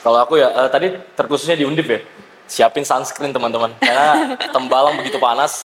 Kalau aku ya uh, tadi terkhususnya di Undip ya. Siapin sunscreen teman-teman karena tembalang begitu panas.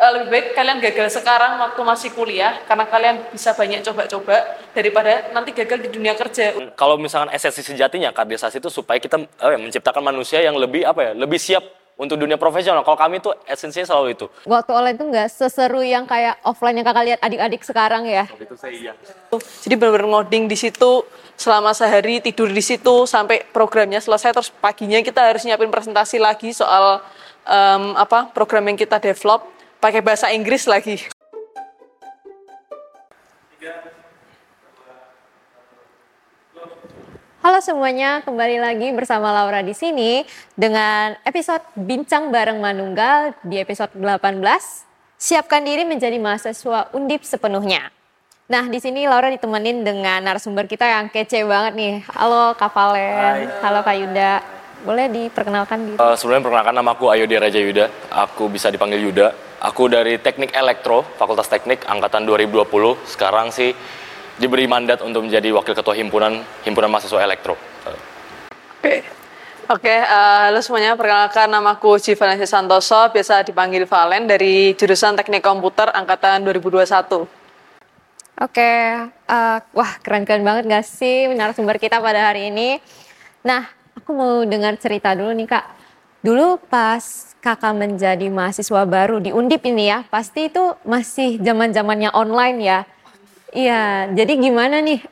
Uh, lebih baik kalian gagal sekarang waktu masih kuliah karena kalian bisa banyak coba-coba daripada nanti gagal di dunia kerja. Kalau misalkan esensi sejatinya kaderisasi itu supaya kita uh, menciptakan manusia yang lebih apa ya, lebih siap untuk dunia profesional. Kalau kami tuh esensinya selalu itu. Waktu online tuh nggak seseru yang kayak offline yang kakak lihat adik-adik sekarang ya. Itu saya iya. Jadi benar-benar ngoding di situ selama sehari tidur di situ sampai programnya selesai terus paginya kita harus nyiapin presentasi lagi soal um, apa program yang kita develop pakai bahasa Inggris lagi. Halo semuanya, kembali lagi bersama Laura di sini dengan episode Bincang Bareng Manunggal di episode 18. Siapkan diri menjadi mahasiswa undip sepenuhnya. Nah, di sini Laura ditemenin dengan narasumber kita yang kece banget nih. Halo Kak Valen, halo Kak Yuda. Boleh diperkenalkan diri? Uh, sebelumnya perkenalkan nama aku Ayodi Raja Yuda. Aku bisa dipanggil Yuda. Aku dari Teknik Elektro, Fakultas Teknik angkatan 2020. Sekarang sih diberi mandat untuk menjadi wakil ketua himpunan himpunan mahasiswa elektro. Oke, okay. oke, okay, uh, halo semuanya. Perkenalkan namaku Ji Valensi Santoso, biasa dipanggil Valen dari jurusan Teknik Komputer angkatan 2021. Oke, okay. uh, wah keren-keren banget gak sih narasumber kita pada hari ini. Nah, aku mau dengar cerita dulu nih kak. Dulu pas kakak menjadi mahasiswa baru di Undip ini ya, pasti itu masih zaman zamannya online ya Iya, jadi gimana nih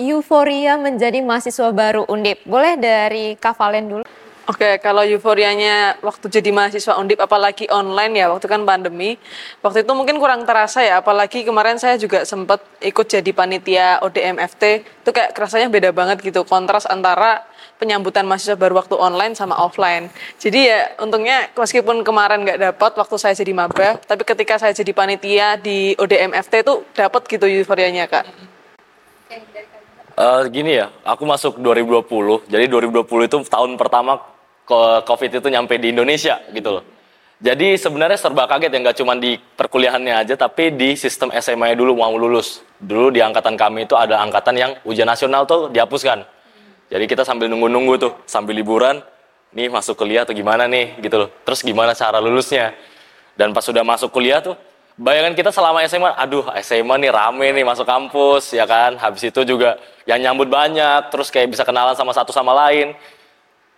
euforia menjadi mahasiswa baru Undip? Boleh dari Kak Valen dulu? Oke, kalau euforianya waktu jadi mahasiswa Undip apalagi online ya, waktu kan pandemi. Waktu itu mungkin kurang terasa ya, apalagi kemarin saya juga sempat ikut jadi panitia ODMFT. Itu kayak kerasanya beda banget gitu, kontras antara penyambutan mahasiswa baru waktu online sama offline. Jadi ya untungnya meskipun kemarin nggak dapat waktu saya jadi maba, tapi ketika saya jadi panitia di ODMFT itu dapat gitu euforianya kak. Uh, gini ya, aku masuk 2020, jadi 2020 itu tahun pertama COVID itu nyampe di Indonesia gitu loh. Jadi sebenarnya serba kaget ya, nggak cuma di perkuliahannya aja, tapi di sistem SMA dulu mau lulus. Dulu di angkatan kami itu ada angkatan yang ujian nasional tuh dihapuskan. Jadi kita sambil nunggu-nunggu tuh, sambil liburan, nih masuk kuliah atau gimana nih gitu loh. Terus gimana cara lulusnya. Dan pas sudah masuk kuliah tuh, bayangan kita selama SMA, aduh SMA nih rame nih masuk kampus ya kan. Habis itu juga yang nyambut banyak, terus kayak bisa kenalan sama satu sama lain.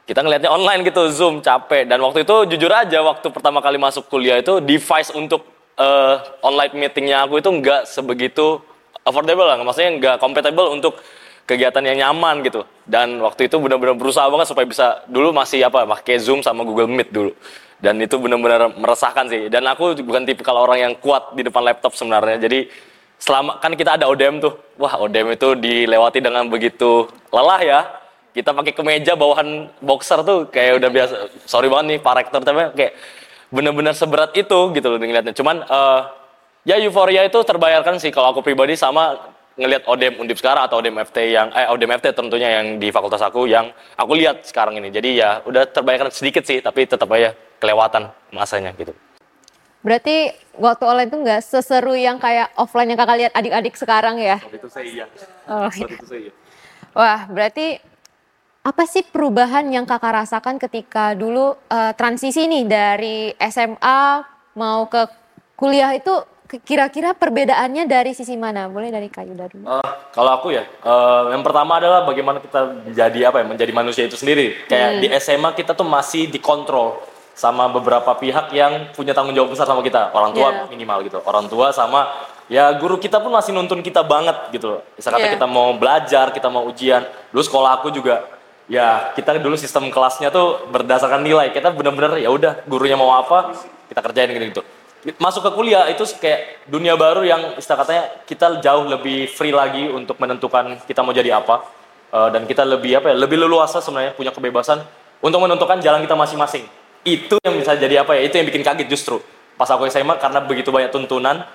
Kita ngelihatnya online gitu, Zoom, capek. Dan waktu itu jujur aja, waktu pertama kali masuk kuliah itu, device untuk uh, online meetingnya aku itu nggak sebegitu affordable lah. Maksudnya nggak compatible untuk kegiatan yang nyaman gitu. Dan waktu itu benar-benar berusaha banget supaya bisa dulu masih apa pakai Zoom sama Google Meet dulu. Dan itu benar-benar meresahkan sih. Dan aku bukan tipe kalau orang yang kuat di depan laptop sebenarnya. Jadi selama kan kita ada ODM tuh. Wah, ODM itu dilewati dengan begitu lelah ya. Kita pakai kemeja bawahan boxer tuh kayak udah biasa. Sorry banget nih Pak Rektor tapi kayak benar-benar seberat itu gitu loh ngeliatnya. Cuman uh, ya euforia itu terbayarkan sih kalau aku pribadi sama ngelihat ODM Undip sekarang atau ODM FT yang eh ODM FT tentunya yang di fakultas aku yang aku lihat sekarang ini. Jadi ya udah terbayarkan sedikit sih tapi tetap aja kelewatan masanya gitu. Berarti waktu online itu nggak seseru yang kayak offline yang kakak lihat adik-adik sekarang ya? Waktu itu saya iya. Oh, iya. itu saya iya. Wah, berarti apa sih perubahan yang kakak rasakan ketika dulu uh, transisi nih dari SMA mau ke kuliah itu kira-kira perbedaannya dari sisi mana? Boleh dari kayu dulu. Uh, kalau aku ya, uh, yang pertama adalah bagaimana kita menjadi apa ya, menjadi manusia itu sendiri. Kayak hmm. di SMA kita tuh masih dikontrol sama beberapa pihak yang punya tanggung jawab besar sama kita, orang tua yeah. minimal gitu, orang tua sama ya guru kita pun masih nuntun kita banget gitu. Misalnya yeah. kita mau belajar, kita mau ujian. Dulu sekolah aku juga ya kita dulu sistem kelasnya tuh berdasarkan nilai. Kita benar-benar ya udah gurunya mau apa kita kerjain gitu. -gitu masuk ke kuliah itu kayak dunia baru yang istilah katanya kita jauh lebih free lagi untuk menentukan kita mau jadi apa uh, dan kita lebih apa ya lebih leluasa sebenarnya punya kebebasan untuk menentukan jalan kita masing-masing itu yang bisa jadi apa ya itu yang bikin kaget justru pas aku SMA karena begitu banyak tuntunan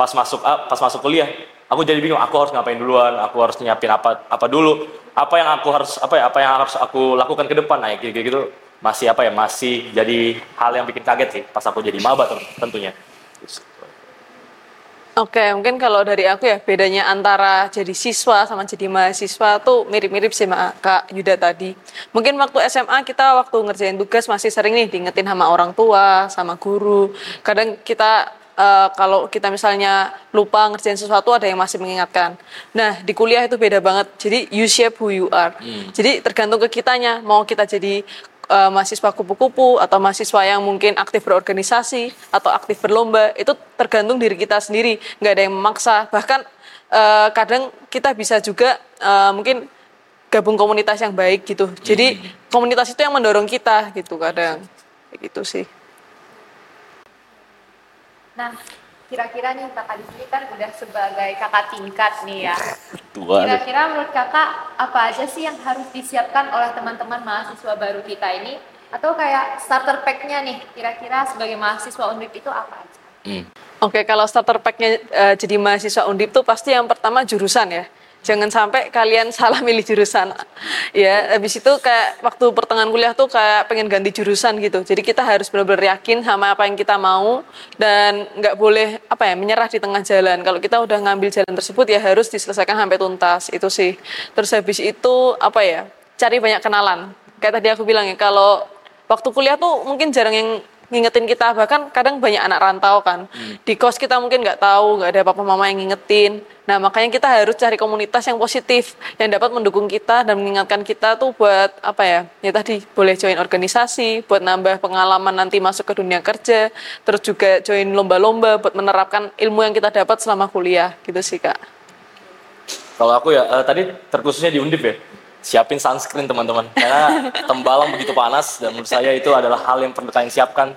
pas masuk pas masuk kuliah aku jadi bingung aku harus ngapain duluan aku harus nyiapin apa apa dulu apa yang aku harus apa ya apa yang harus aku lakukan ke depan nah gitu gitu masih apa ya masih jadi hal yang bikin kaget sih pas aku jadi maba tentunya. Oke, mungkin kalau dari aku ya bedanya antara jadi siswa sama jadi mahasiswa tuh mirip-mirip sih sama Kak Yuda tadi. Mungkin waktu SMA kita waktu ngerjain tugas masih sering nih diingetin sama orang tua, sama guru. Kadang kita uh, kalau kita misalnya lupa ngerjain sesuatu ada yang masih mengingatkan. Nah, di kuliah itu beda banget. Jadi you shape who you are. Jadi tergantung ke kitanya. Mau kita jadi uh, mahasiswa kupu-kupu atau mahasiswa yang mungkin aktif berorganisasi atau aktif berlomba itu tergantung diri kita sendiri. Nggak ada yang memaksa. Bahkan uh, kadang kita bisa juga uh, mungkin gabung komunitas yang baik gitu. Jadi komunitas itu yang mendorong kita gitu kadang. Gitu sih nah kira-kira nih kakak di sini kan udah sebagai kakak tingkat nih ya. Kira-kira menurut kakak apa aja sih yang harus disiapkan oleh teman-teman mahasiswa baru kita ini? Atau kayak starter pack-nya nih, kira-kira sebagai mahasiswa undip itu apa aja? Hmm. Oke, kalau starter pack-nya uh, jadi mahasiswa undip tuh pasti yang pertama jurusan ya jangan sampai kalian salah milih jurusan. Ya habis itu kayak waktu pertengahan kuliah tuh kayak pengen ganti jurusan gitu. Jadi kita harus benar-benar yakin sama apa yang kita mau dan nggak boleh apa ya menyerah di tengah jalan. Kalau kita udah ngambil jalan tersebut ya harus diselesaikan sampai tuntas itu sih. Terus habis itu apa ya cari banyak kenalan. Kayak tadi aku bilang ya kalau waktu kuliah tuh mungkin jarang yang ngingetin kita. Bahkan kadang banyak anak rantau kan. Hmm. di kos kita mungkin nggak tahu nggak ada papa mama yang ngingetin. Nah makanya kita harus cari komunitas yang positif yang dapat mendukung kita dan mengingatkan kita tuh buat apa ya ya tadi boleh join organisasi buat nambah pengalaman nanti masuk ke dunia kerja terus juga join lomba-lomba buat menerapkan ilmu yang kita dapat selama kuliah. Gitu sih kak. Kalau aku ya uh, tadi terkhususnya di Undip ya siapin sunscreen teman-teman. Karena tembalang begitu panas dan menurut saya itu adalah hal yang perlu kalian siapkan.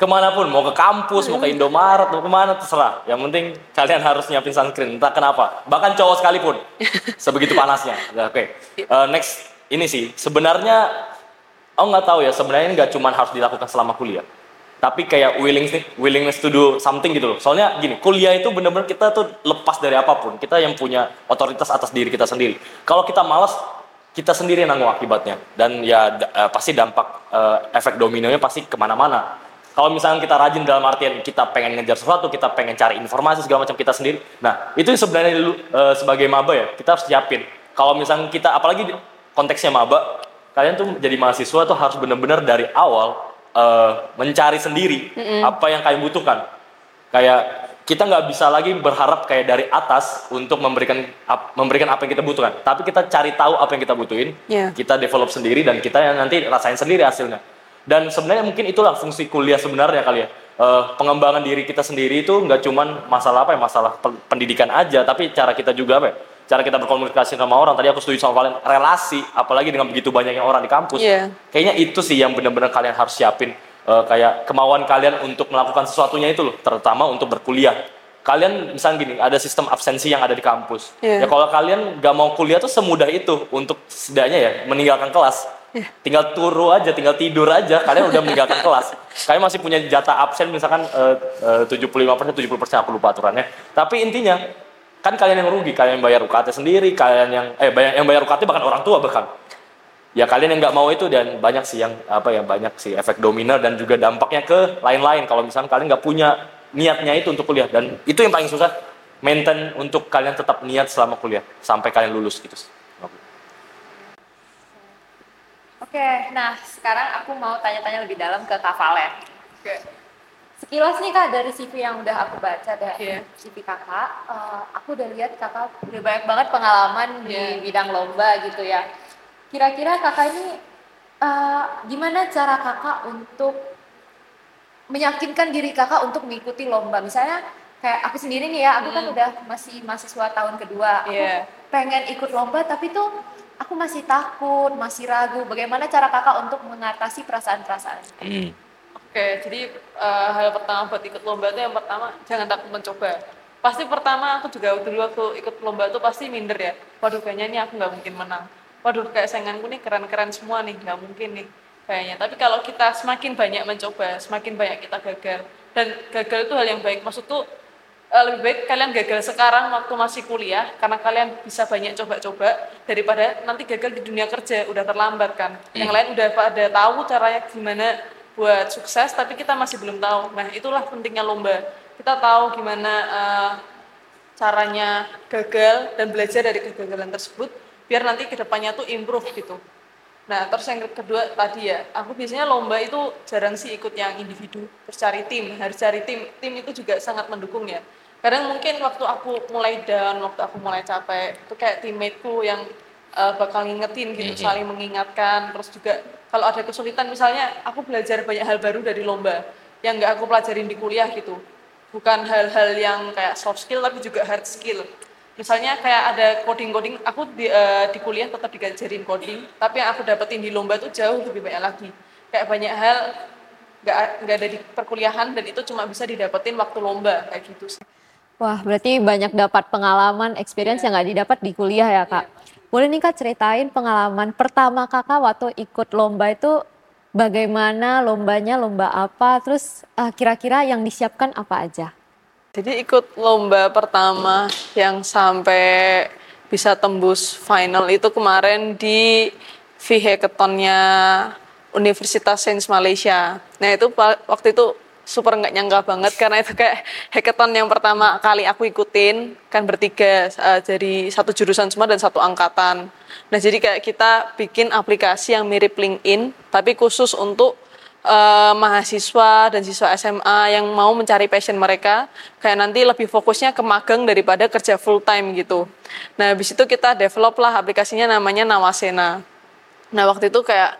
Ke mana pun mau ke kampus mau ke Indomaret mau ke mana terserah. Yang penting kalian harus nyiapin sunscreen. Entah kenapa. Bahkan cowok sekalipun. Sebegitu panasnya. Oke. Okay. uh, eh, next. Ini sih. Sebenarnya oh nggak tahu ya. Sebenarnya nggak cuma harus dilakukan selama kuliah. Tapi kayak willingness willingness to do something gitu loh. Soalnya gini kuliah itu bener-bener kita tuh lepas dari apa pun. Kita yang punya otoritas atas diri kita sendiri. Kalau kita malas kita sendiri yang nanggung akibatnya. Dan ya uh, pasti dampak uh, efek dominonya pasti ke mana-mana. Kalau misalnya kita rajin dalam artian kita pengen ngejar sesuatu kita pengen cari informasi segala macam kita sendiri. Nah itu sebenarnya uh, sebagai maba ya kita harus siapin. Kalau misalnya kita apalagi konteksnya maba kalian tuh jadi mahasiswa tuh harus benar-benar dari awal uh, mencari sendiri mm -hmm. apa yang kalian butuhkan. Kayak kita nggak bisa lagi berharap kayak dari atas untuk memberikan memberikan apa yang kita butuhkan. Tapi kita cari tahu apa yang kita butuhin yeah. kita develop sendiri dan kita yang nanti rasain sendiri hasilnya. Dan sebenarnya mungkin itulah fungsi kuliah sebenarnya kali ya. Uh, pengembangan diri kita sendiri itu nggak cuman masalah apa ya masalah pendidikan aja tapi cara kita juga apa ya cara kita berkomunikasi sama orang. Tadi aku setuju sama kalian relasi apalagi dengan begitu banyaknya orang di kampus. Yeah. kayaknya itu sih yang benar-benar kalian harus siapin uh, kayak kemauan kalian untuk melakukan sesuatunya itu loh, terutama untuk berkuliah. Kalian misalnya gini, ada sistem absensi yang ada di kampus. Yeah. Ya kalau kalian gak mau kuliah tuh semudah itu untuk setidaknya ya meninggalkan kelas. Yeah. Tinggal turu aja, tinggal tidur aja, kalian udah meninggalkan kelas. Kalian masih punya jatah absen misalkan uh, uh, 75%, 70% aku lupa aturannya. Tapi intinya kan kalian yang rugi, kalian yang bayar UKT sendiri, kalian yang eh bayar, yang bayar UKT bahkan orang tua bahkan ya kalian yang nggak mau itu dan banyak sih yang apa ya banyak sih efek domino dan juga dampaknya ke lain-lain kalau misalnya kalian nggak punya niatnya itu untuk kuliah dan itu yang paling susah maintain untuk kalian tetap niat selama kuliah sampai kalian lulus gitu. Oke, nah sekarang aku mau tanya-tanya lebih dalam ke Kak Valen. Oke. Sekilas nih Kak dari CV yang udah aku baca dari yeah. CV Kakak, uh, aku udah lihat Kakak udah banyak banget pengalaman yeah. di bidang lomba gitu ya Kira-kira kakak ini uh, gimana cara kakak untuk meyakinkan diri kakak untuk mengikuti lomba? Misalnya kayak aku sendiri nih ya, aku kan hmm. kan udah masih mahasiswa tahun kedua, aku yeah. pengen ikut lomba tapi tuh aku masih takut, masih ragu. Bagaimana cara kakak untuk mengatasi perasaan-perasaan? Hmm. Oke, jadi uh, hal pertama buat ikut lomba itu yang pertama jangan takut mencoba. Pasti pertama aku juga dulu waktu ikut lomba itu pasti minder ya. Waduh kayaknya ini aku nggak mungkin menang waduh kayak sainganku nih keren-keren semua nih nggak mungkin nih kayaknya. Tapi kalau kita semakin banyak mencoba semakin banyak kita gagal dan gagal itu hal yang baik. Maksud tuh eh, lebih baik kalian gagal sekarang waktu masih kuliah karena kalian bisa banyak coba-coba daripada nanti gagal di dunia kerja udah terlambat kan. Hmm. yang lain udah pada tahu caranya gimana buat sukses tapi kita masih belum tahu. Nah itulah pentingnya lomba. Kita tahu gimana uh, caranya gagal dan belajar dari kegagalan tersebut biar nanti ke depannya tuh improve gitu. Nah, terus yang kedua tadi ya, aku biasanya lomba itu jarang sih ikut yang individu, terus cari tim, harus cari tim. Tim itu juga sangat mendukung ya. Kadang mungkin waktu aku mulai down, waktu aku mulai capek, itu kayak teammateku yang uh, bakal ngingetin gitu, mm-hmm. saling mengingatkan. Terus juga kalau ada kesulitan, misalnya aku belajar banyak hal baru dari lomba yang nggak aku pelajarin di kuliah gitu. Bukan hal-hal yang kayak soft skill, tapi juga hard skill misalnya kayak ada coding-coding, aku di, uh, di kuliah tetap digajarin coding, tapi yang aku dapetin di lomba tuh jauh lebih banyak lagi. Kayak banyak hal nggak nggak ada di perkuliahan dan itu cuma bisa didapetin waktu lomba kayak gitu sih. Wah, berarti banyak dapat pengalaman, experience yeah. yang nggak didapat di kuliah ya kak. Yeah. Boleh nih kak ceritain pengalaman pertama kakak waktu ikut lomba itu bagaimana lombanya, lomba apa, terus uh, kira-kira yang disiapkan apa aja? Jadi ikut lomba pertama yang sampai bisa tembus final itu kemarin di V-Hackathonnya Universitas Sains Malaysia. Nah itu waktu itu super nggak nyangka banget karena itu kayak hackathon yang pertama kali aku ikutin kan bertiga uh, jadi satu jurusan semua dan satu angkatan. Nah jadi kayak kita bikin aplikasi yang mirip LinkedIn tapi khusus untuk uh, mahasiswa dan siswa SMA yang mau mencari passion mereka kayak nanti lebih fokusnya ke magang daripada kerja full time gitu. Nah, habis itu kita develop lah aplikasinya namanya Nawasena. Nah, waktu itu kayak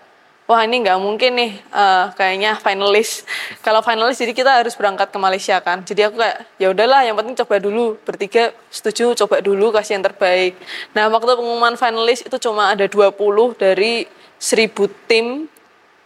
wah ini nggak mungkin nih uh, kayaknya finalis. Kalau finalis jadi kita harus berangkat ke Malaysia kan. Jadi aku kayak ya udahlah yang penting coba dulu. Bertiga setuju coba dulu kasih yang terbaik. Nah, waktu pengumuman finalis itu cuma ada 20 dari 1000 tim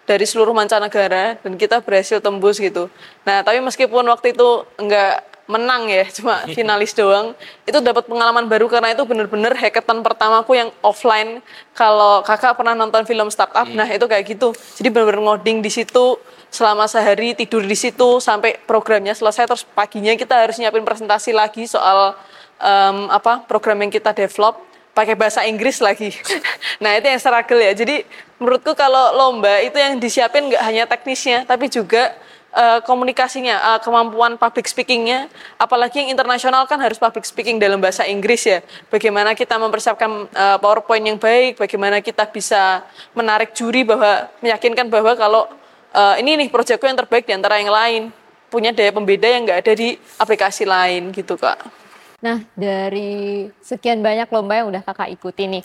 dari seluruh mancanegara dan kita berhasil tembus gitu. Nah, tapi meskipun waktu itu enggak menang ya, cuma finalis doang, itu dapat pengalaman baru karena itu bener-bener hackathon pertamaku yang offline. Kalau kakak pernah nonton film startup, hmm. nah itu kayak gitu. Jadi bener-bener ngoding di situ selama sehari tidur di situ sampai programnya selesai terus paginya kita harus nyiapin presentasi lagi soal um, apa program yang kita develop pakai bahasa Inggris lagi. nah itu yang struggle ya. Jadi menurutku kalau lomba itu yang disiapin nggak hanya teknisnya, tapi juga uh, komunikasinya, uh, kemampuan public speakingnya. Apalagi yang internasional kan harus public speaking dalam bahasa Inggris ya. Bagaimana kita mempersiapkan uh, PowerPoint yang baik, bagaimana kita bisa menarik juri bahwa meyakinkan bahwa kalau uh, ini nih proyekku yang terbaik di antara yang lain punya daya pembeda yang nggak ada di aplikasi lain gitu kak. Nah, dari sekian banyak lomba yang udah kakak ikuti nih,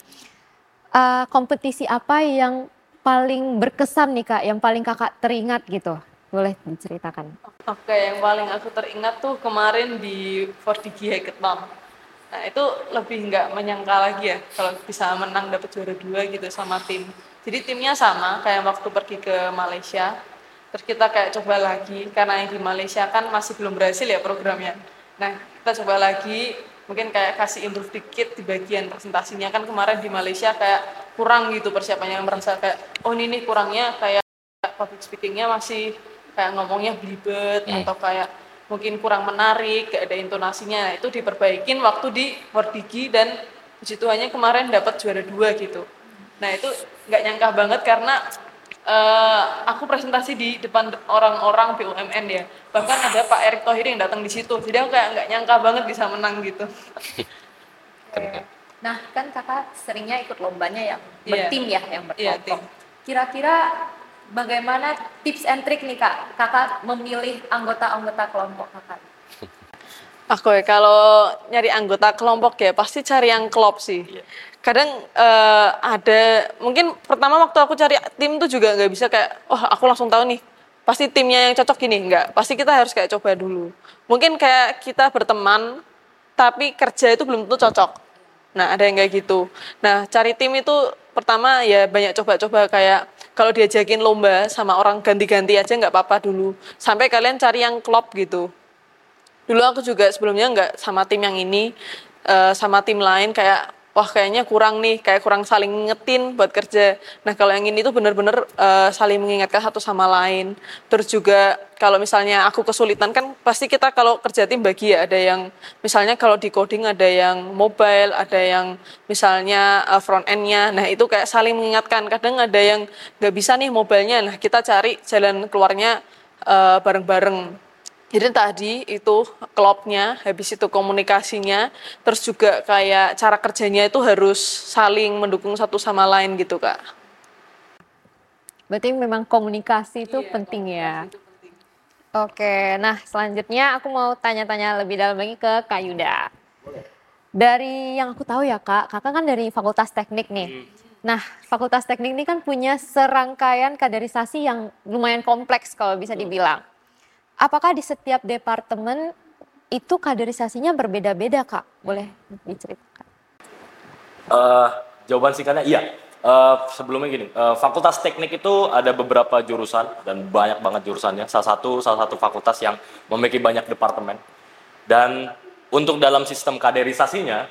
uh, kompetisi apa yang paling berkesan nih kak, yang paling kakak teringat gitu? Boleh diceritakan. Oke, yang paling aku teringat tuh kemarin di 4DG Hackathon. Nah, itu lebih nggak menyangka lagi ya kalau bisa menang dapat juara dua gitu sama tim. Jadi timnya sama kayak waktu pergi ke Malaysia. Terus kita kayak coba lagi karena yang di Malaysia kan masih belum berhasil ya programnya. Nah, kita coba lagi mungkin kayak kasih improve dikit di bagian presentasinya. Kan kemarin di Malaysia kayak kurang gitu persiapannya merasa kayak oh ini nih kurangnya kayak public speakingnya masih kayak ngomongnya belibet hmm. atau kayak mungkin kurang menarik gak ada intonasinya. Nah, itu diperbaikin waktu di Wordigi dan puji Tuhannya kemarin dapat juara dua gitu. Nah itu nggak nyangka banget karena uh, aku presentasi di depan orang-orang BUMN ya. Bahkan ada Pak Erick Thohir yang datang di situ. Jadi aku kayak nggak nyangka banget bisa menang gitu. Nah kan kakak seringnya ikut lombanya yang yeah. bertim ya yang iya, berkelompok. Yeah, kira-kira bagaimana tips and trick nih kak? Kakak memilih anggota-anggota kelompok kakak Aku ya kalau nyari anggota kelompok ya pasti cari yang klop sih. Yeah kadang uh, ada mungkin pertama waktu aku cari tim tuh juga nggak bisa kayak oh aku langsung tahu nih pasti timnya yang cocok gini. Nggak pasti kita harus kayak coba dulu. Mungkin kayak kita berteman tapi kerja itu belum tentu cocok. Nah ada yang kayak gitu. Nah cari tim itu pertama ya banyak coba-coba kayak kalau diajakin lomba sama orang ganti-ganti aja nggak apa-apa dulu. Sampai kalian cari yang klop gitu dulu aku juga sebelumnya nggak sama tim yang ini uh, sama tim lain kayak wah kayaknya kurang nih, kayak kurang saling ngingetin buat kerja. Nah kalau yang ini tuh bener-bener uh, saling mengingatkan satu sama lain. Terus juga kalau misalnya aku kesulitan kan pasti kita kalau kerja tim bagi ya ada yang misalnya kalau di coding ada yang mobile, ada yang misalnya uh, front endnya. Nah itu kayak saling mengingatkan. Kadang ada yang nggak bisa nih mobilenya, nah kita cari jalan keluarnya uh, bareng-bareng. Jadi tadi itu klopnya, habis itu komunikasinya, terus juga kayak cara kerjanya itu harus saling mendukung satu sama lain gitu kak. Berarti memang komunikasi itu penting ya. Oke, nah selanjutnya aku mau tanya-tanya lebih dalam lagi ke Kak Yuda. Dari yang aku tahu ya Kak, Kakak kan dari Fakultas Teknik nih. Nah, Fakultas Teknik ini kan punya serangkaian kaderisasi yang lumayan kompleks kalau bisa dibilang. Apakah di setiap departemen itu kaderisasinya berbeda-beda Kak? Boleh diceritakan? Eh, jawaban singkatnya iya. Eh, sebelumnya gini, eh, fakultas teknik itu ada beberapa jurusan dan banyak banget jurusannya. Salah satu salah satu fakultas yang memiliki banyak departemen. Dan untuk dalam sistem kaderisasinya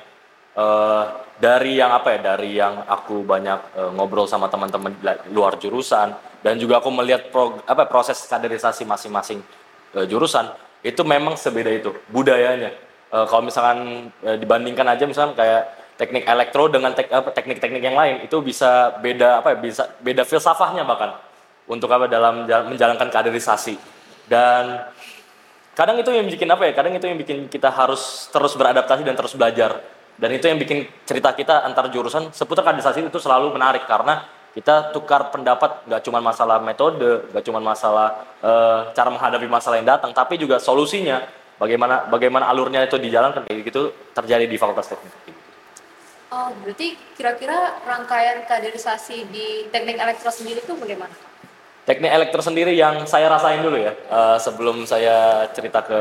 eh, dari yang apa ya, dari yang aku banyak eh, ngobrol sama teman-teman luar jurusan dan juga aku melihat pro- apa proses kaderisasi masing-masing eh, jurusan itu memang sebeda itu budayanya. Eh, kalau misalkan eh, dibandingkan aja misalkan kayak teknik elektro dengan teknik-teknik yang lain itu bisa beda apa ya bisa beda filsafahnya bahkan untuk apa dalam jal- menjalankan kaderisasi dan kadang itu yang bikin apa ya kadang itu yang bikin kita harus terus beradaptasi dan terus belajar dan itu yang bikin cerita kita antar jurusan seputar kaderisasi itu selalu menarik karena kita tukar pendapat nggak cuma masalah metode nggak cuma masalah eh, cara menghadapi masalah yang datang tapi juga solusinya bagaimana bagaimana alurnya itu dijalankan kayak gitu terjadi di fakultas teknik Oh, berarti kira-kira rangkaian kaderisasi di teknik elektro sendiri itu bagaimana? Teknik elektro sendiri yang saya rasain dulu ya, eh, sebelum saya cerita ke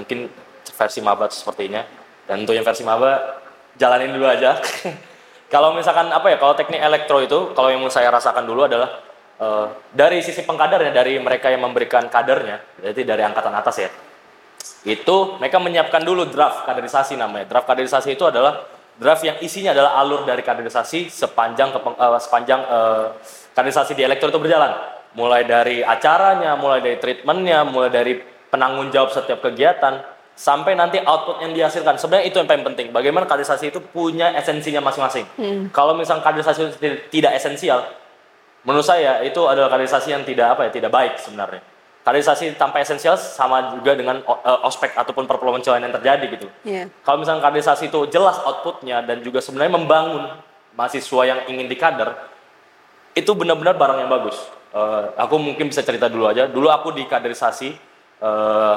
mungkin versi maba sepertinya. Dan untuk yang versi maba, jalanin dulu aja. kalau misalkan apa ya, kalau teknik elektro itu, kalau yang saya rasakan dulu adalah eh, dari sisi pengkadernya, dari mereka yang memberikan kadernya, berarti dari angkatan atas ya, itu mereka menyiapkan dulu draft kaderisasi namanya. Draft kaderisasi itu adalah draft yang isinya adalah alur dari kaderisasi sepanjang kepeng- eh, sepanjang eh, kaderisasi di elektro itu berjalan. Mulai dari acaranya, mulai dari treatmentnya, mulai dari penanggung jawab setiap kegiatan, sampai nanti output yang dihasilkan. Sebenarnya itu yang paling penting. Bagaimana kaderisasi itu punya esensinya masing-masing. Kalau misalnya kaderisasi itu tidak- esensial, menurut saya itu adalah kaderisasi yang tidak apa ya, tidak baik sebenarnya. Kaderisasi tanpa esensial sama juga dengan eh, ospek ataupun perpeloncoan yang terjadi gitu. Iya. Kalau misalnya kaderisasi itu jelas outputnya dan juga sebenarnya membangun mahasiswa yang ingin dikader, itu benar-benar barang yang bagus. Eh, aku mungkin bisa cerita dulu aja. Dulu aku di kaderisasi, eh,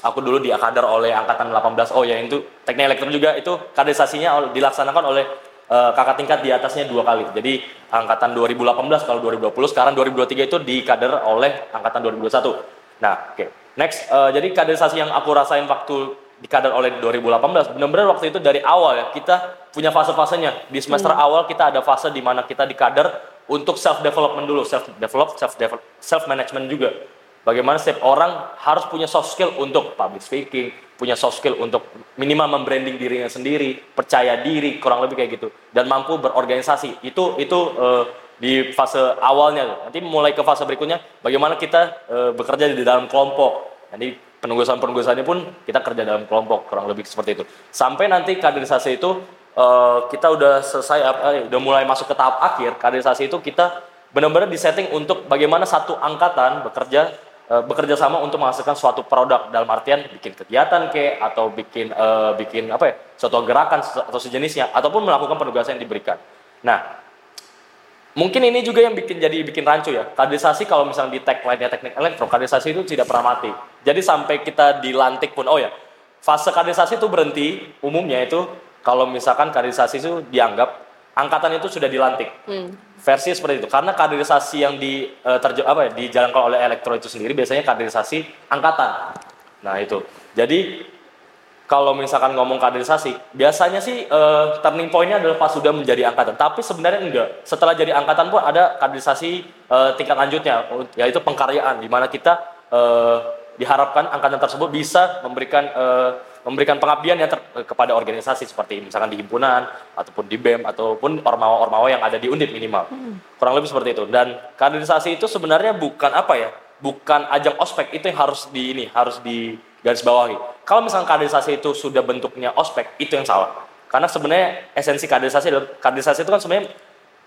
aku dulu diakader oleh angkatan 18. Oh ya itu teknik elektro juga itu kaderisasinya dilaksanakan oleh eh, kakak tingkat di atasnya dua kali. Jadi angkatan 2018 kalau 2020, sekarang 2023 itu dikader oleh angkatan 2021. Nah, oke. Next, eh, jadi kaderisasi yang aku rasain waktu dikader oleh 2018, benar-benar waktu itu dari awal ya kita punya fase-fasenya. Di semester awal kita ada fase di mana kita dikader untuk self development dulu, self develop, self self management juga. Bagaimana setiap orang harus punya soft skill untuk public speaking, punya soft skill untuk minimal membranding dirinya sendiri, percaya diri, kurang lebih kayak gitu, dan mampu berorganisasi. Itu itu eh, di fase awalnya. Nanti mulai ke fase berikutnya, bagaimana kita eh, bekerja di dalam kelompok. Nanti penugasan-penugasannya pun kita kerja dalam kelompok, kurang lebih seperti itu. Sampai nanti kaderisasi itu eh, kita udah selesai, eh, udah mulai masuk ke tahap akhir. Kaderisasi itu kita benar-benar disetting untuk bagaimana satu angkatan bekerja bekerja sama untuk menghasilkan suatu produk dalam artian bikin kegiatan ke atau bikin eh, bikin apa ya suatu gerakan atau sejenisnya ataupun melakukan penugasan yang diberikan. Nah, mungkin ini juga yang bikin jadi bikin rancu ya. Kaderisasi kalau misalnya di tagline-nya teknik elektro, kaderisasi itu tidak pernah mati. Jadi sampai kita dilantik pun, oh ya, fase kaderisasi itu berhenti umumnya itu kalau misalkan kaderisasi itu dianggap angkatan itu sudah dilantik. Versi seperti itu. Karena kaderisasi yang di eh, terje- apa ya, dijalankan oleh elektro itu sendiri biasanya kaderisasi angkatan. Nah, itu. Jadi kalau misalkan ngomong kaderisasi, biasanya sih eh, turning point-nya adalah pas sudah menjadi angkatan. Tapi sebenarnya enggak. Setelah jadi angkatan pun ada kaderisasi eh, tingkat lanjutnya, yaitu pengkaryaan, di mana kita eh, diharapkan angkatan tersebut bisa memberikan eh, memberikan pengabdian yang ter- eh, kepada organisasi seperti misalkan di himpunan ataupun di BEM ataupun ormawa-ormawa yang ada di Undip minimal. Kurang lebih seperti itu. Dan kaderisasi itu sebenarnya bukan apa ya? Bukan ajang ospek itu yang harus di ini, harus di garis bawahi. Kalau misalnya kaderisasi itu sudah bentuknya ospek, itu yang salah. Karena sebenarnya esensi kaderisasi kaderisasi itu kan sebenarnya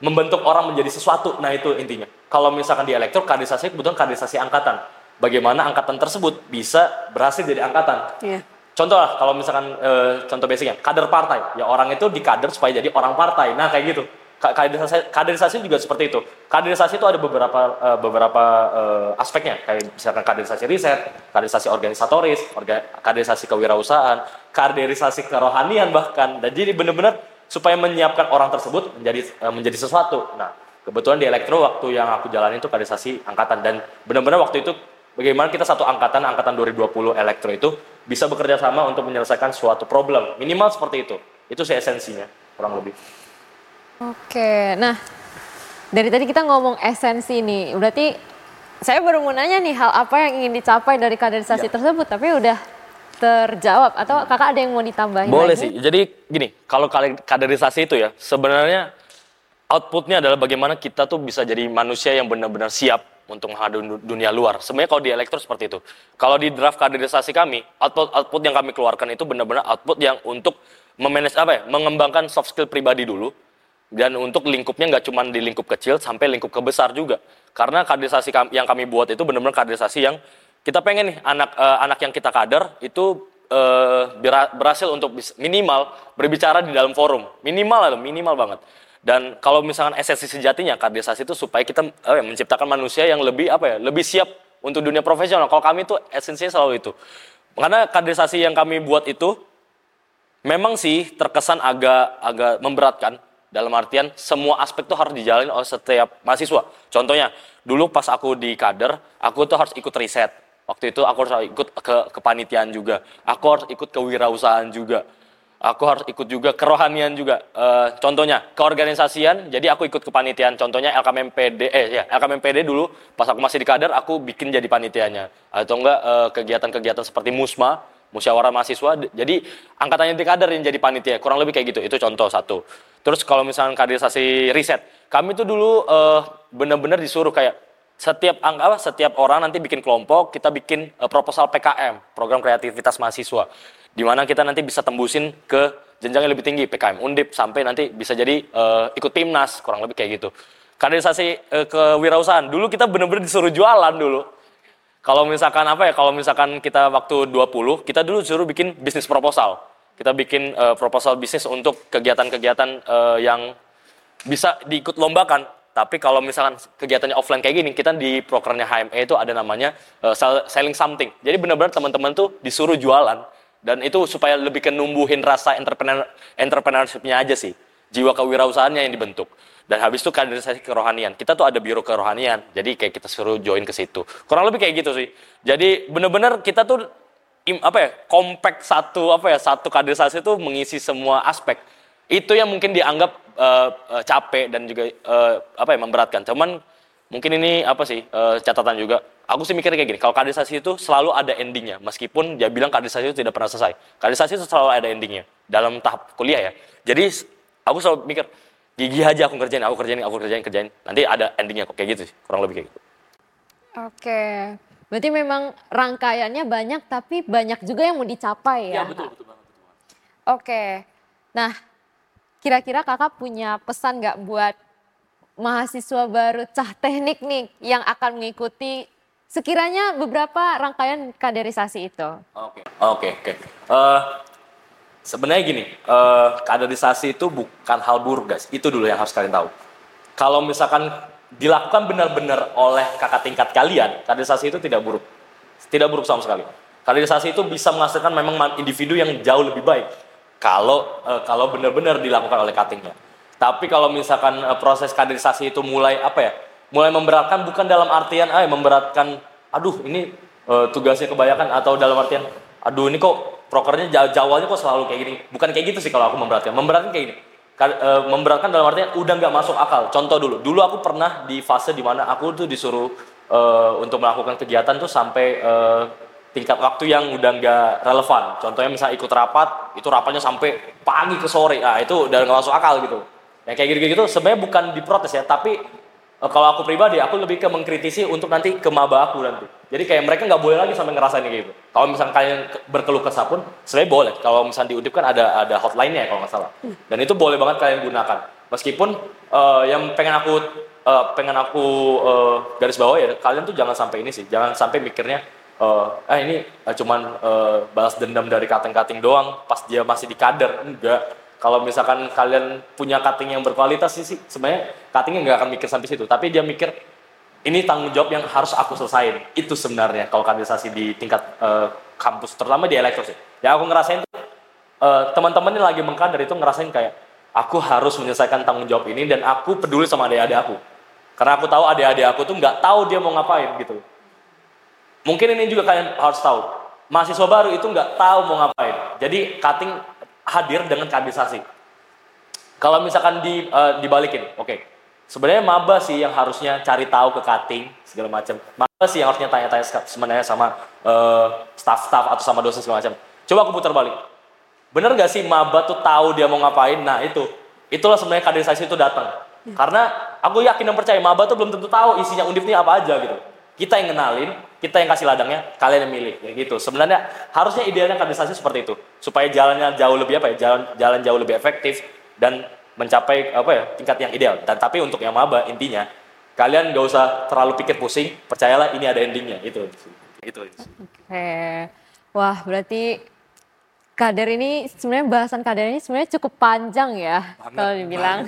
membentuk orang menjadi sesuatu. Nah, itu intinya. Kalau misalkan di elektro kaderisasi kebetulan kaderisasi angkatan. bagaimana angkatan tersebut bisa berhasil jadi angkatan. Iya. Contoh lah, kalau misalkan eh, contoh basicnya, kader partai. Ya orang itu dikader supaya jadi orang partai. Nah kayak gitu. Ka- Kaderisasi, kaderisasi juga seperti itu. Kaderisasi itu ada beberapa eh, beberapa eh, aspeknya, kayak misalkan kaderisasi riset, kaderisasi organisatoris, orga, kaderisasi kewirausahaan, kaderisasi kerohanian bahkan. Dan jadi benar-benar supaya menyiapkan orang tersebut menjadi eh, menjadi sesuatu. Nah kebetulan di elektro waktu yang aku jalani itu kaderisasi angkatan dan benar-benar waktu itu bagaimana kita satu angkatan angkatan 2020 elektro itu bisa bekerja sama untuk menyelesaikan suatu problem. Minimal seperti itu. Itu sih esensinya kurang lebih. Oke, nah dari tadi kita ngomong esensi nih, berarti saya baru mau nanya nih hal apa yang ingin dicapai dari kaderisasi Ya. tersebut, tapi udah terjawab. Atau kakak ada yang mau ditambahin boleh lagi? sih. Jadi gini kalau kaderisasi itu ya sebenarnya outputnya adalah bagaimana kita tuh bisa jadi manusia yang benar-benar siap untuk menghadapi du- dunia luar. Sebenarnya kalau di elektro seperti itu. Kalau di draft kaderisasi kami, output output yang kami keluarkan itu benar-benar output yang untuk memanage apa ya, mengembangkan soft skill pribadi dulu dan untuk lingkupnya nggak cuma di lingkup kecil sampai lingkup kebesar juga. Karena kaderisasi yang kami buat itu benar-benar kaderisasi yang kita pengen nih anak eh, anak yang kita kader itu bera- berhasil untuk minimal berbicara di dalam forum minimal lah minimal banget dan kalau misalkan esensi sejatinya kaderisasi itu supaya kita eh, menciptakan manusia yang lebih apa ya lebih siap untuk dunia profesional kalau kami itu esensinya selalu itu karena kaderisasi yang kami buat itu memang sih terkesan agak agak memberatkan dalam artian semua aspek tuh harus dijalani oleh setiap mahasiswa. Contohnya, dulu pas aku di kader, aku tuh harus ikut riset. Waktu itu aku harus ikut ke kepanitiaan juga. Aku harus ikut kewirausahaan juga. Aku harus ikut juga kerohanian juga. Eh, contohnya keorganisasian, jadi aku ikut kepanitiaan. Contohnya LKMPD, eh ya LKMPD dulu. Pas aku masih di kader, aku bikin jadi panitianya. Atau enggak eh, kegiatan-kegiatan seperti musma, musyawarah mahasiswa. Jadi angkatannya di kader yang jadi panitia. Kurang lebih kayak gitu. Itu contoh satu. Terus kalau misalnya kaderisasi riset kami tuh dulu eh, benar-benar disuruh kayak setiap ang- apa setiap orang nanti bikin kelompok kita bikin proposal PKM program kreativitas mahasiswa di mana kita nanti bisa tembusin ke jenjang yang lebih tinggi PKM Undip sampai nanti bisa jadi eh, ikut timnas kurang lebih kayak gitu kaderisasi eh, kewirausahaan dulu kita benar-benar disuruh jualan dulu kalau misalkan apa ya, kalau misalkan kita waktu 20, kita dulu suruh bikin bisnis proposal. Kita bikin eh, proposal bisnis untuk kegiatan-kegiatan eh, yang bisa diikut lombakan. Tapi kalau misalkan kegiatannya offline kayak gini, kita di prokernya HME itu ada namanya sell- selling something. Jadi benar-benar teman-teman tuh disuruh jualan dan itu supaya lebih kenumbuhin rasa entrepreneur entrepreneurship-nya aja sih. Jiwa kewirausahaannya yang dibentuk. Dan habis itu kaderisasi kerohanian. Kita tuh ada biro kerohanian. Jadi kayak kita suruh join ke situ. Kurang lebih kayak gitu sih. Jadi bener-bener kita tuh apa ya compact satu apa ya satu kaderisasi itu mengisi semua aspek. Itu yang mungkin dianggap eh, capek dan juga eh, apa ya memberatkan. Cuman mungkin ini apa sih eh, catatan juga. Aku sih mikirnya kayak gini. Kalau kaderisasi itu selalu ada endingnya. Meskipun dia bilang kaderisasi itu tidak pernah selesai. Kaderisasi itu selalu ada endingnya dalam tahap kuliah ya. Jadi aku selalu mikir gigi aja aku kerjain, aku kerjain, aku kerjain, kerjain. Nanti ada endingnya kok kayak gitu sih, kurang lebih kayak gitu. Oke, berarti memang rangkaiannya banyak tapi banyak juga yang mau dicapai ya. betul banget. Oke, nah kira-kira kakak punya pesan nggak buat mahasiswa baru cah teknik nih yang akan mengikuti sekiranya beberapa rangkaian kaderisasi itu? Oke, oke, oke. Eh, Sebenarnya gini, eh, kaderisasi itu bukan hal buruk guys. Itu dulu yang harus kalian tahu. Kalau misalkan dilakukan benar-benar oleh kakak tingkat kalian, kaderisasi itu tidak buruk. Tidak buruk sama sekali. Kaderisasi itu bisa menghasilkan memang man- individu yang jauh lebih baik. Kalau eh, kalau benar-benar dilakukan oleh cuttingnya. Tapi kalau misalkan eh, proses kaderisasi itu mulai apa ya? Mulai memberatkan bukan dalam artian ah memberatkan aduh ini eh, tugasnya kebanyakan atau dalam artian aduh ini kok prokernya jaw- jawabnya kok selalu kayak gini. Bukan kayak gitu sih kalau aku memberatkan. Memberatkan kayak gini. Eh, memberatkan dalam artian udah nggak masuk akal. Contoh dulu. Dulu aku pernah di fase di mana aku tuh disuruh eh, untuk melakukan kegiatan tuh sampai eh, tingkat waktu yang udah nggak relevan. Contohnya misalnya ikut rapat, itu rapatnya sampai pagi ke sore. Nah itu udah nggak masuk akal gitu. Yang kayak gitu-gitu sebenarnya bukan diprotes ya, tapi eh, kalau aku pribadi aku lebih ke mengkritisi untuk nanti ke maba aku nanti. Jadi kayak mereka nggak boleh lagi sampai ngerasain kayak gitu. Kalau misalnya kalian ke- berkeluh kesah pun sebenarnya boleh. Kalau misalnya di Undip kan ada ada hotline-nya ya kalau nggak salah. Dan itu boleh banget kalian gunakan. Meskipun eh, yang pengen aku eh, pengen aku eh, garis bawah ya kalian tuh jangan sampai ini sih jangan sampai mikirnya eh ah ini eh, cuman eh, balas dendam dari kating-kating doang pas dia masih di kader enggak kalau misalkan kalian punya cutting yang berkualitas sih, sih sebenarnya cuttingnya nggak akan mikir sampai situ. Tapi dia mikir ini tanggung jawab yang harus aku selesain itu sebenarnya kalau kaderisasi di tingkat eh, kampus terutama di elektro sih. Yang aku ngerasain eh, teman-teman yang lagi mengkader itu ngerasain kayak aku harus menyelesaikan tanggung jawab ini dan aku peduli sama adik-adik aku. Karena aku tahu adik-adik aku tuh nggak tahu dia mau ngapain gitu. Mungkin ini juga kalian harus tahu. Mahasiswa baru itu nggak tahu mau ngapain. Jadi cutting hadir dengan kaderisasi kalau misalkan di eh, dibalikin oke. Sebenarnya maba sih yang harusnya cari tahu ke cutting segala macam. Maba sih yang harusnya tanya-tanya sebenarnya sama eh, staff-staff atau sama dosen segala macam. Coba aku putar balik. Bener gak sih maba tuh tahu dia mau ngapain? Nah itu. Itulah sebenarnya kaderisasi itu datang. Karena aku yakin dan percaya maba tuh belum tentu tahu isinya undip ini apa aja gitu. Kita yang kenalin kita yang kasih ladangnya kalian yang milih. Ya gitu. Sebenarnya harusnya idealnya kaderisasi seperti itu. Supaya jalannya jauh lebih apa ya jalan jalan jauh lebih efektif dan mencapai apa ya tingkat yang ideal. Dan tapi untuk yang maba intinya kalian gak usah terlalu pikir pusing percayalah ini ada endingnya. Itu itu Oke. Wah, berarti kader ini sebenarnya bahasan kader ini sebenarnya cukup panjang ya kalau dibilang.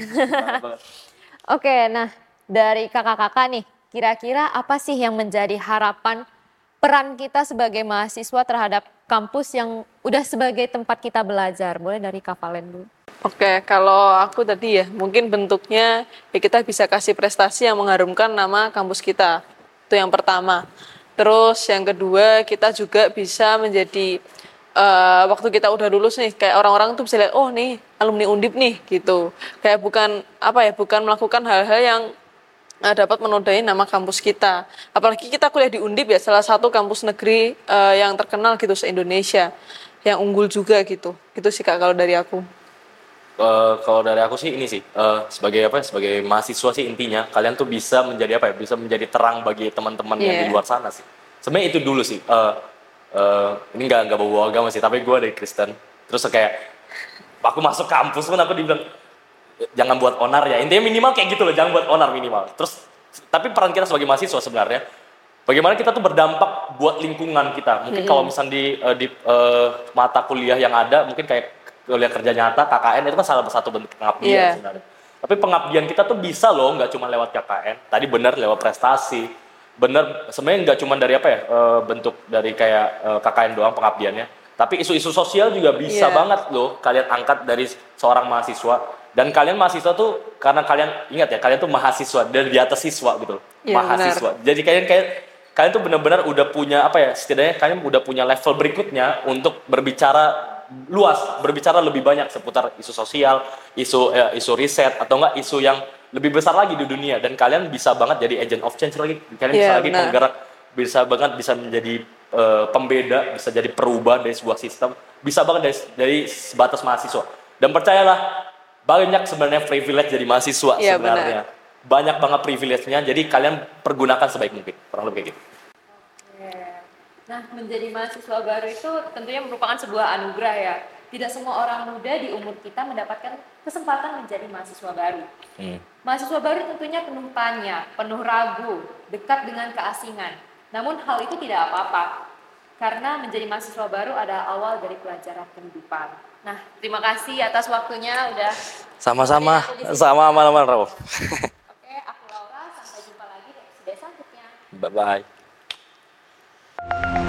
Oke, nah dari kakak-kakak nih, kira-kira apa sih yang menjadi harapan peran kita sebagai mahasiswa terhadap kampus yang udah sebagai tempat kita belajar? Boleh dari Kak Valen dulu. Oke, kalau aku tadi ya, mungkin bentuknya ya kita bisa kasih prestasi yang mengharumkan nama kampus kita. Itu yang pertama. Terus yang kedua, kita juga bisa menjadi eh, waktu kita udah lulus nih, kayak orang-orang tuh bisa lihat, oh nih alumni Undip nih gitu. Kayak bukan apa ya, bukan melakukan hal-hal yang eh, dapat menodai nama kampus kita. Apalagi kita kuliah di Undip ya, salah satu kampus negeri eh, yang terkenal gitu se-Indonesia, yang unggul juga gitu. Itu sih kak kalau dari aku. Eh, kalau dari aku sih ini sih eh, sebagai apa ya, sebagai mahasiswa sih intinya kalian tuh bisa menjadi apa ya bisa menjadi terang bagi teman-teman yang di Iya. luar sana sih sebenarnya itu dulu sih Eh, eh, ini nggak nggak bawa agama sih tapi gue dari Kristen terus kayak aku masuk kampus pun aku dibilang "Eh, jangan buat onar ya. Intinya minimal kayak gitu loh jangan buat onar minimal. Terus tapi peran kita sebagai mahasiswa sebenarnya bagaimana kita tuh berdampak buat lingkungan kita? Mungkin kalau misalnya di eh, di eh, mata kuliah yang ada mungkin kayak kuliah kerja nyata KKN itu kan salah satu bentuk pengabdian Iya. sebenarnya. Tapi pengabdian kita tuh bisa loh nggak cuma lewat KKN tadi benar lewat prestasi. Benar sebenarnya nggak cuma dari apa ya eh, bentuk dari kayak eh, KKN doang pengabdiannya. Tapi isu-isu sosial juga bisa Iya. banget loh kalian angkat dari seorang mahasiswa dan kalian mahasiswa tuh karena kalian ingat ya kalian tuh mahasiswa dari di atas siswa gitu loh. Iya, mahasiswa. Jadi kalian kayak kalian tuh benar-benar udah punya apa ya setidaknya kalian udah punya level berikutnya untuk berbicara luas berbicara lebih banyak seputar isu sosial isu eh, isu riset atau enggak isu yang lebih besar lagi di dunia. Dan kalian bisa banget jadi agent of change lagi. Kalian bisa Iya, lagi benar. penggerak bisa banget bisa menjadi eh, pembeda bisa jadi perubah dari sebuah sistem. Bisa banget dari, dari sebatas mahasiswa. Dan percayalah banyak sebenarnya privilege jadi mahasiswa Iya, sebenarnya banyak banget privilege-nya jadi kalian pergunakan sebaik mungkin kurang lebih kayak gitu Nah, menjadi mahasiswa baru itu tentunya merupakan sebuah anugerah ya. Tidak semua orang muda di umur kita mendapatkan kesempatan menjadi mahasiswa baru. Hmm. Mahasiswa baru tentunya penuh tanya, penuh ragu, dekat dengan keasingan. Namun hal itu tidak apa-apa. Karena menjadi mahasiswa baru adalah awal dari pelajaran kehidupan. Nah, terima kasih atas waktunya udah. sama-sama sama aman-aman Rauf Oke, aku Laura, sampai jumpa lagi di episode selanjutnya. bye bye